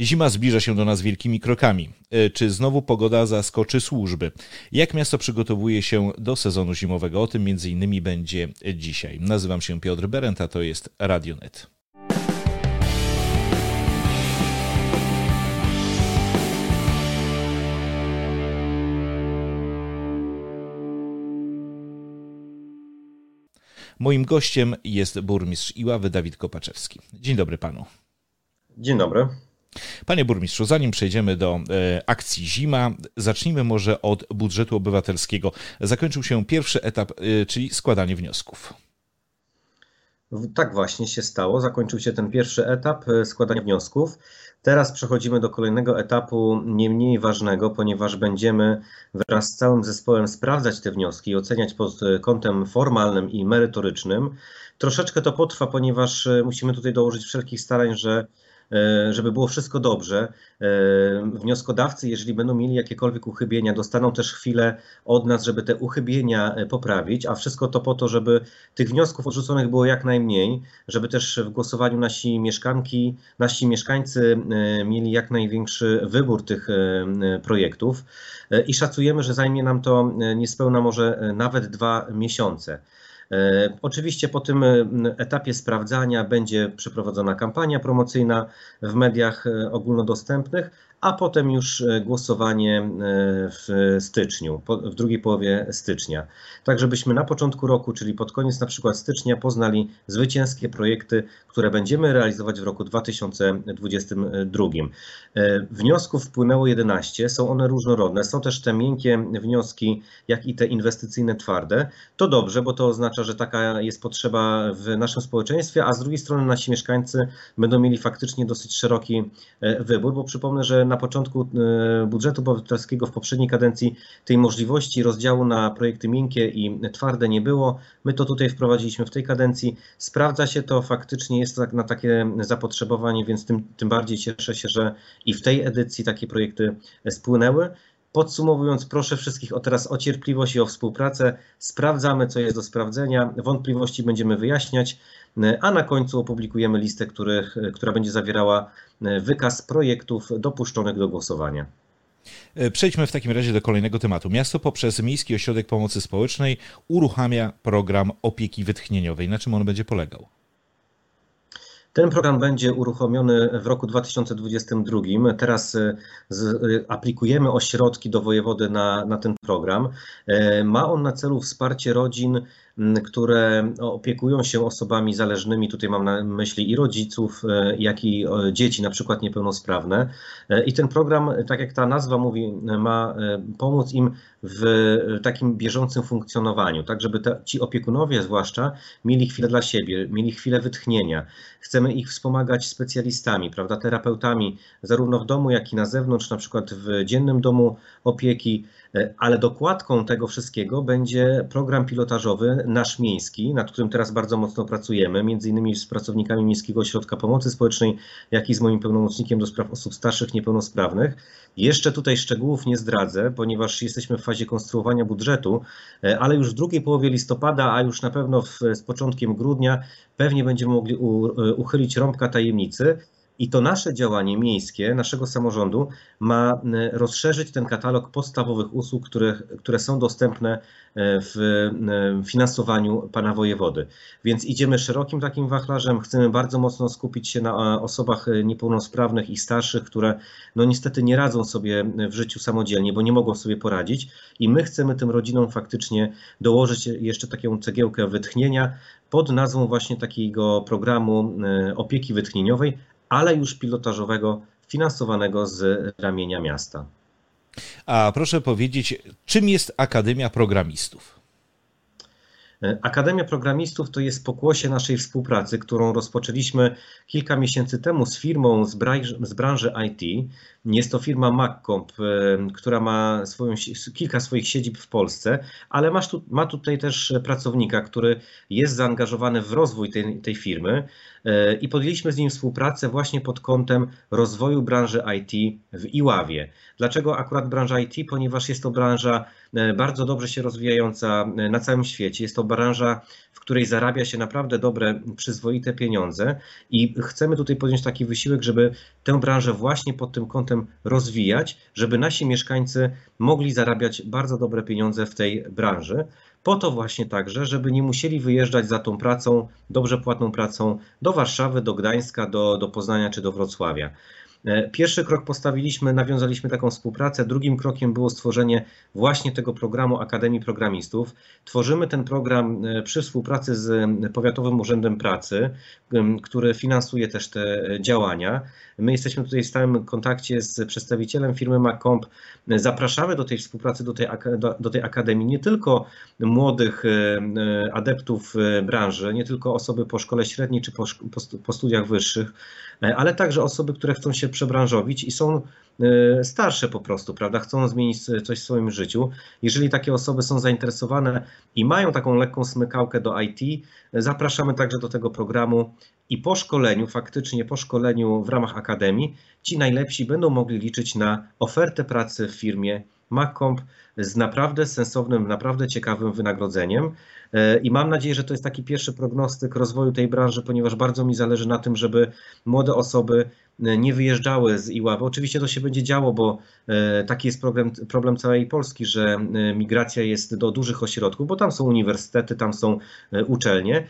Zima zbliża się do nas wielkimi krokami. E, czy znowu pogoda zaskoczy służby? Jak miasto przygotowuje się do sezonu zimowego? O tym między innymi będzie dzisiaj. Nazywam się Piotr Berent, a to jest Radionet. Moim gościem jest burmistrz Iławy Dawid Kopaczewski. Dzień dobry panu. Dzień dobry. Panie burmistrzu, zanim przejdziemy do e, akcji Zima, zacznijmy może od budżetu obywatelskiego. Zakończył się pierwszy etap, e, czyli składanie wniosków. Tak właśnie się stało. Zakończył się ten pierwszy etap e, składania wniosków. Teraz przechodzimy do kolejnego etapu, nie mniej ważnego, ponieważ będziemy wraz z całym zespołem sprawdzać te wnioski i oceniać pod kątem formalnym i merytorycznym. Troszeczkę to potrwa, ponieważ musimy tutaj dołożyć wszelkich starań, że żeby było wszystko dobrze. E, wnioskodawcy, jeżeli będą mieli jakiekolwiek uchybienia, dostaną też chwilę od nas, żeby te uchybienia e, poprawić, a wszystko to po to, żeby tych wniosków odrzuconych było jak najmniej, żeby też w głosowaniu nasi mieszkanki, nasi mieszkańcy mieli jak największy wybór tych projektów i szacujemy, że zajmie nam to niespełna może nawet dwa miesiące. E, oczywiście po tym e, etapie sprawdzania będzie przeprowadzona kampania promocyjna w mediach e, ogólnodostępnych, a potem już e, głosowanie e, w styczniu, w drugiej połowie stycznia. Tak, żebyśmy na początku roku, czyli pod koniec na przykład stycznia, poznali zwycięskie projekty, które będziemy realizować w roku 2022. E, wniosków wpłynęło 11, są one różnorodne, są też te miękkie wnioski, jak i te inwestycyjne twarde. To dobrze, bo to oznacza, że taka jest potrzeba w naszym społeczeństwie, a z drugiej strony nasi mieszkańcy będą mieli faktycznie dosyć szeroki wybór, bo przypomnę, że na początku e, budżetu obywatelskiego w poprzedniej kadencji tej możliwości rozdziału na projekty miękkie i twarde nie było. My to tutaj wprowadziliśmy w tej kadencji. Sprawdza się to, faktycznie jest tak na takie zapotrzebowanie, więc tym, tym bardziej cieszę się, że i w tej edycji takie projekty spłynęły. Podsumowując, proszę wszystkich o teraz o cierpliwość i o współpracę. Sprawdzamy, co jest do sprawdzenia. Wątpliwości będziemy wyjaśniać, a na końcu opublikujemy listę, których, która będzie zawierała wykaz projektów dopuszczonych do głosowania. E, przejdźmy w takim razie do kolejnego tematu. Miasto poprzez Miejski Ośrodek Pomocy Społecznej uruchamia program opieki wytchnieniowej. Na czym on będzie polegał? Ten program będzie uruchomiony w roku 2022. Teraz e, z, e, aplikujemy o środki do wojewody na, na ten program. Ma on na celu wsparcie rodzin które opiekują się osobami zależnymi. Tutaj mam na myśli i rodziców, e, jak i dzieci, na przykład niepełnosprawne. E, I ten program, tak jak ta nazwa mówi, ma e, pomóc im w takim bieżącym funkcjonowaniu, tak żeby te, ci opiekunowie zwłaszcza mieli chwilę dla siebie, mieli chwilę wytchnienia. Chcemy ich wspomagać specjalistami, prawda, terapeutami, zarówno w domu, jak i na zewnątrz, na przykład w dziennym domu opieki, ale dokładką tego wszystkiego będzie program pilotażowy nasz miejski, nad którym teraz bardzo mocno pracujemy, między innymi z pracownikami Miejskiego Ośrodka Pomocy Społecznej, jak i z moim pełnomocnikiem do spraw osób starszych niepełnosprawnych. Jeszcze tutaj szczegółów nie zdradzę, ponieważ jesteśmy w fazie konstruowania budżetu, e, ale już w drugiej połowie listopada, a już na pewno w, z początkiem grudnia pewnie będziemy mogli u, e, uchylić rąbka tajemnicy i to nasze działanie miejskie, naszego samorządu ma rozszerzyć ten katalog podstawowych usług, które, które są dostępne e, w finansowaniu pana wojewody. Więc idziemy szerokim takim wachlarzem, chcemy bardzo mocno skupić się na osobach e, niepełnosprawnych i starszych, które no niestety nie radzą sobie w życiu samodzielnie, bo nie mogą sobie poradzić i my chcemy tym rodzinom faktycznie dołożyć jeszcze taką cegiełkę wytchnienia pod nazwą właśnie takiego programu e, opieki wytchnieniowej, ale już pilotażowego, finansowanego z ramienia miasta. A proszę powiedzieć, czym jest Akademia Programistów? Akademia Programistów to jest pokłosie naszej współpracy, którą rozpoczęliśmy kilka miesięcy temu z firmą z branży IT. Jest to firma MacComp, e, która ma swoją, kilka swoich siedzib w Polsce, ale tu, ma tutaj też pracownika, który jest zaangażowany w rozwój tej, tej firmy. i podjęliśmy z nim współpracę właśnie pod kątem rozwoju branży IT w Iławie. Dlaczego akurat branża IT? Ponieważ jest to branża bardzo dobrze się rozwijająca na całym świecie. Jest to branża, w której zarabia się naprawdę dobre, przyzwoite pieniądze i chcemy tutaj podjąć taki wysiłek, żeby tę branżę właśnie pod tym kątem rozwijać, żeby nasi mieszkańcy mogli zarabiać bardzo dobre pieniądze w tej branży. Po to właśnie także, żeby nie musieli wyjeżdżać za tą pracą, dobrze płatną pracą do Warszawy, do Gdańska, do, do Poznania czy do Wrocławia. E, pierwszy krok postawiliśmy, nawiązaliśmy taką współpracę. Drugim krokiem było stworzenie właśnie tego programu Akademii Programistów. Tworzymy ten program e, przy współpracy z Powiatowym Urzędem Pracy, który finansuje też te działania. My jesteśmy tutaj w stałym kontakcie z przedstawicielem firmy Macomp. Zapraszamy do tej współpracy, do tej, do, tej akademii nie tylko młodych e, adeptów branży, nie tylko osoby po szkole średniej czy po, po studiach wyższych, ale także osoby, które chcą się przebranżowić i są e, starsze po prostu, prawda? Chcą zmienić coś w swoim życiu. Jeżeli takie osoby są zainteresowane i mają taką lekką smykałkę do IT, zapraszamy także do tego programu i po szkoleniu, faktycznie po szkoleniu w ramach akademii, ci najlepsi będą mogli liczyć na ofertę pracy w firmie MacComp z naprawdę sensownym, naprawdę ciekawym wynagrodzeniem. E, I mam nadzieję, że to jest taki pierwszy prognostyk rozwoju tej branży, ponieważ bardzo mi zależy na tym, żeby młode osoby e, nie wyjeżdżały z Iławy. Oczywiście to się będzie działo, bo e, taki jest problem, problem całej Polski, że migracja jest do dużych ośrodków, bo tam są uniwersytety, tam są uczelnie,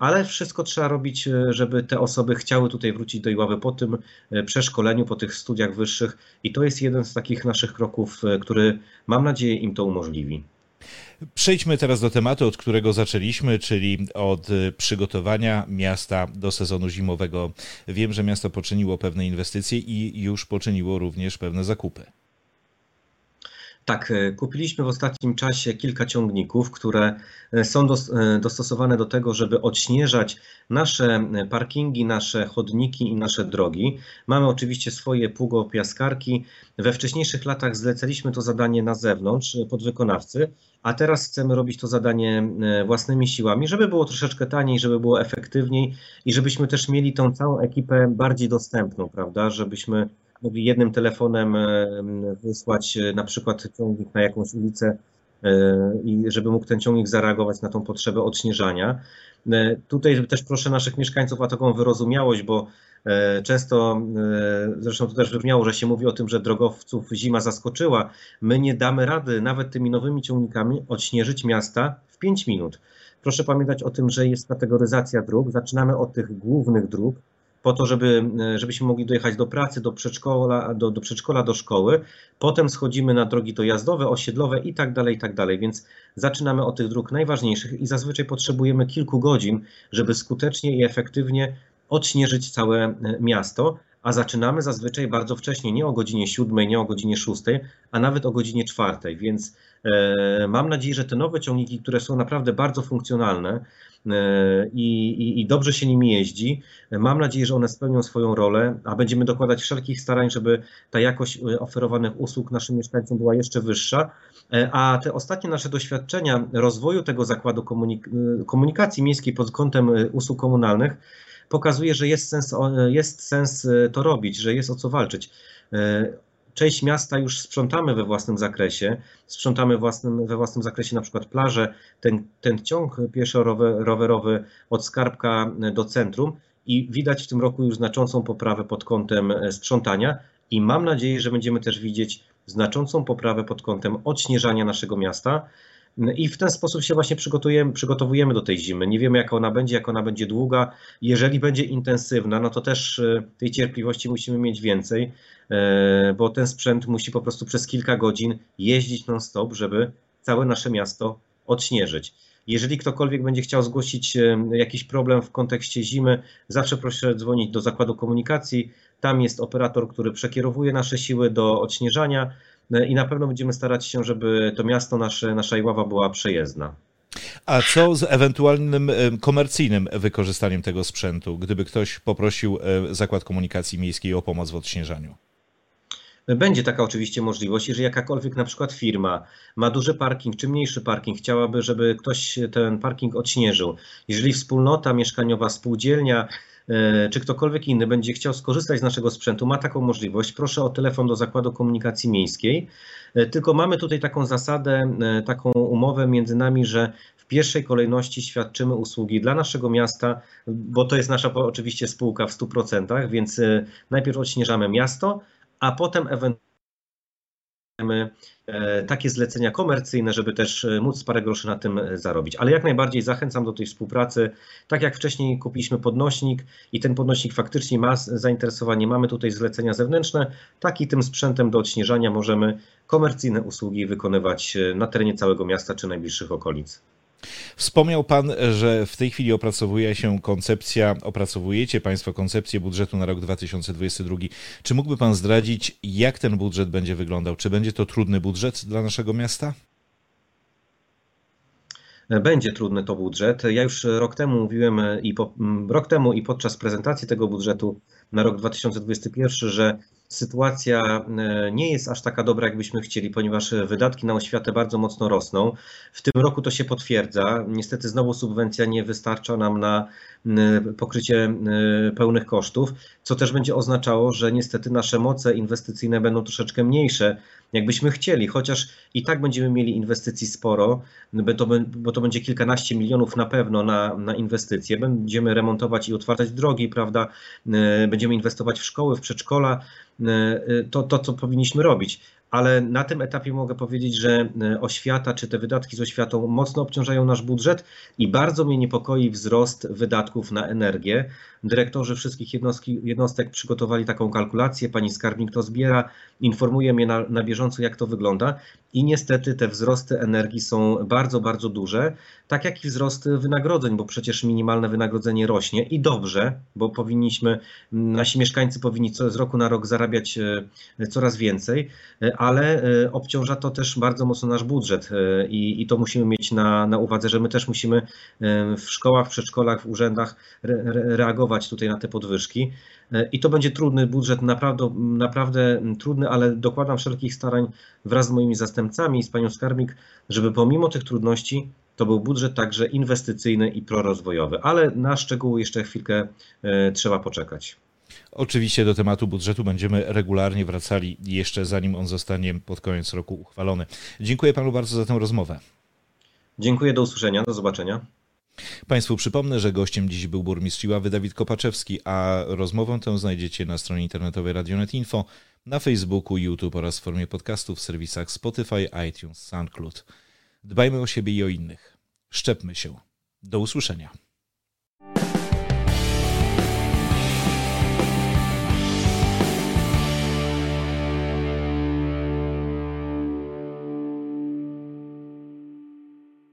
ale wszystko trzeba robić, żeby te osoby chciały tutaj wrócić do Iławy po tym przeszkoleniu, po tych studiach wyższych i to jest jeden z takich naszych kroków, który mam nadzieję im to umożliwi. Przejdźmy teraz do tematu, od którego zaczęliśmy, czyli od y, przygotowania miasta do sezonu zimowego. Wiem, że miasto poczyniło pewne inwestycje i już poczyniło również pewne zakupy. Tak, e, kupiliśmy w ostatnim czasie kilka ciągników, które e, są e, dostosowane do tego, żeby odśnieżać nasze parkingi, nasze chodniki i nasze drogi. Mamy oczywiście swoje pługopiaskarki. We wcześniejszych latach zlecaliśmy to zadanie na zewnątrz podwykonawcy, a teraz chcemy robić to zadanie własnymi siłami, żeby było troszeczkę taniej, żeby było efektywniej i żebyśmy też mieli tą całą ekipę bardziej dostępną, prawda? Żebyśmy mogli jednym telefonem e, wysłać e, na przykład ciągnik na jakąś ulicę e, i żeby mógł ten ciągnik zareagować na tą potrzebę odśnieżania. Tutaj też proszę naszych mieszkańców o taką wyrozumiałość, bo Często, zresztą to też wybrzmiało, że się mówi o tym, że drogowców zima zaskoczyła. My nie damy rady nawet tymi nowymi ciągnikami odśnieżyć miasta w 5 minut. Proszę pamiętać o tym, że jest kategoryzacja dróg. Zaczynamy od tych głównych dróg, po to, żeby, e, żebyśmy mogli dojechać do pracy, do przedszkola, do, do przedszkola, do szkoły. Potem schodzimy na drogi dojazdowe, osiedlowe i tak dalej, i tak dalej. Więc zaczynamy od tych dróg najważniejszych i zazwyczaj potrzebujemy kilku godzin, żeby skutecznie i efektywnie odśnieżyć całe e, miasto, a zaczynamy zazwyczaj bardzo wcześnie, nie o godzinie 7, nie o godzinie 6, a nawet o godzinie 4. Więc e, mam nadzieję, że te nowe ciągniki, które są naprawdę bardzo funkcjonalne, E, i, i, i, dobrze się nimi jeździ. Mam nadzieję, że one spełnią swoją rolę, a będziemy dokładać wszelkich starań, żeby ta jakość e, oferowanych usług naszym mieszkańcom była jeszcze wyższa. A te ostatnie nasze doświadczenia rozwoju tego zakładu komunik komunikacji miejskiej pod kątem usług komunalnych pokazuje, że jest sens, jest sens to robić, że jest o co walczyć część miasta już sprzątamy we własnym zakresie, sprzątamy własnym, we własnym zakresie na przykład plaże, ten, ten ciąg pieszo-rowerowy od Skarbka do centrum i widać w tym roku już znaczącą poprawę pod kątem e, sprzątania i mam nadzieję, że będziemy też widzieć znaczącą poprawę pod kątem odśnieżania naszego miasta. I w ten sposób się właśnie przygotujemy, przygotowujemy do tej zimy. Nie wiemy, jaka ona będzie, jak ona będzie długa. Jeżeli będzie intensywna, no to też e, tej cierpliwości musimy mieć więcej, e, bo ten sprzęt musi po prostu przez kilka godzin jeździć non-stop, żeby całe nasze miasto odśnieżyć. Jeżeli ktokolwiek będzie chciał zgłosić e, jakiś problem w kontekście zimy, zawsze proszę dzwonić do zakładu komunikacji. Tam jest operator, który przekierowuje nasze siły do odśnieżania. No i na pewno będziemy starać się, żeby to miasto, nasze, nasza Iława była przejezdna. A co z ewentualnym komercyjnym wykorzystaniem tego sprzętu, gdyby ktoś poprosił e, Zakład Komunikacji Miejskiej o pomoc w odśnieżaniu? Będzie taka oczywiście możliwość, jeżeli jakakolwiek na przykład firma ma duży parking czy mniejszy parking, chciałaby, żeby ktoś ten parking odśnieżył. Jeżeli wspólnota mieszkaniowa, spółdzielnia czy ktokolwiek inny będzie chciał skorzystać z naszego sprzętu, ma taką możliwość, proszę o telefon do Zakładu Komunikacji Miejskiej. Tylko mamy tutaj taką zasadę, taką umowę między nami, że w pierwszej kolejności świadczymy usługi dla naszego miasta, bo to jest nasza oczywiście spółka w 100%, więc najpierw odśnieżamy miasto, a potem ewentualnie E, takie zlecenia komercyjne, żeby też e, móc parę groszy na tym e, zarobić. Ale jak najbardziej zachęcam do tej współpracy. Tak jak wcześniej kupiliśmy podnośnik i ten podnośnik faktycznie ma zainteresowanie, mamy tutaj zlecenia zewnętrzne, tak i tym sprzętem do odśnieżania możemy komercyjne usługi wykonywać na terenie całego miasta czy najbliższych okolic. Wspomniał Pan, że w tej chwili opracowuje się koncepcja, opracowujecie Państwo koncepcję budżetu na rok 2022. Czy mógłby Pan zdradzić, jak ten budżet będzie wyglądał? Czy będzie to trudny budżet dla naszego miasta? Będzie trudny to budżet. Ja już rok temu mówiłem i po, rok temu i podczas prezentacji tego budżetu na rok 2021, że sytuacja e, nie jest aż taka dobra, jakbyśmy chcieli, ponieważ wydatki na oświatę bardzo mocno rosną. W tym roku to się potwierdza. Niestety znowu subwencja nie wystarcza nam na pokrycie pełnych kosztów, co też będzie oznaczało, że niestety nasze moce inwestycyjne będą troszeczkę mniejsze, jakbyśmy chcieli, chociaż i tak będziemy mieli inwestycji sporo, bo to będzie kilkanaście milionów na pewno na, na inwestycje. Będziemy remontować i otwartać drogi, prawda? Będziemy inwestować w szkoły, w przedszkola, to, to co powinniśmy robić ale na tym etapie mogę powiedzieć, że e, oświata czy te wydatki z oświatą mocno obciążają nasz budżet i bardzo mnie niepokoi wzrost wydatków na energię. Dyrektorzy wszystkich jednostki, jednostek przygotowali taką kalkulację, pani skarbnik to zbiera, informuje mnie na, na bieżąco, jak to wygląda i niestety te wzrosty energii są bardzo, bardzo duże, tak jak i wzrosty wynagrodzeń, bo przecież minimalne wynagrodzenie rośnie i dobrze, bo powinniśmy, nasi mieszkańcy powinni z roku na rok zarabiać e, coraz więcej, e, ale e, obciąża to też bardzo mocno nasz budżet i, i to musimy mieć na, na uwadze, że my też musimy w szkołach, przedszkolach, w urzędach re, reagować tutaj na te podwyżki. I to będzie trudny budżet, naprawdę, naprawdę trudny, ale dokładam wszelkich starań wraz z moimi zastępcami i z panią skarbnik, żeby pomimo tych trudności to był budżet także inwestycyjny i prorozwojowy, ale na szczegóły jeszcze chwilkę e, trzeba poczekać. Oczywiście do tematu budżetu będziemy regularnie wracali jeszcze zanim on zostanie pod koniec roku uchwalony. Dziękuję panu bardzo za tę rozmowę. Dziękuję, do usłyszenia, do zobaczenia. Państwu przypomnę, że gościem dziś był burmistrz Iławy Dawid Kopaczewski, a rozmowę tę znajdziecie na stronie internetowej Radionet Info, na Facebooku, YouTube oraz w formie podcastów w serwisach Spotify, iTunes, SoundCloud. Dbajmy o siebie i o innych. Szczepmy się. Do usłyszenia.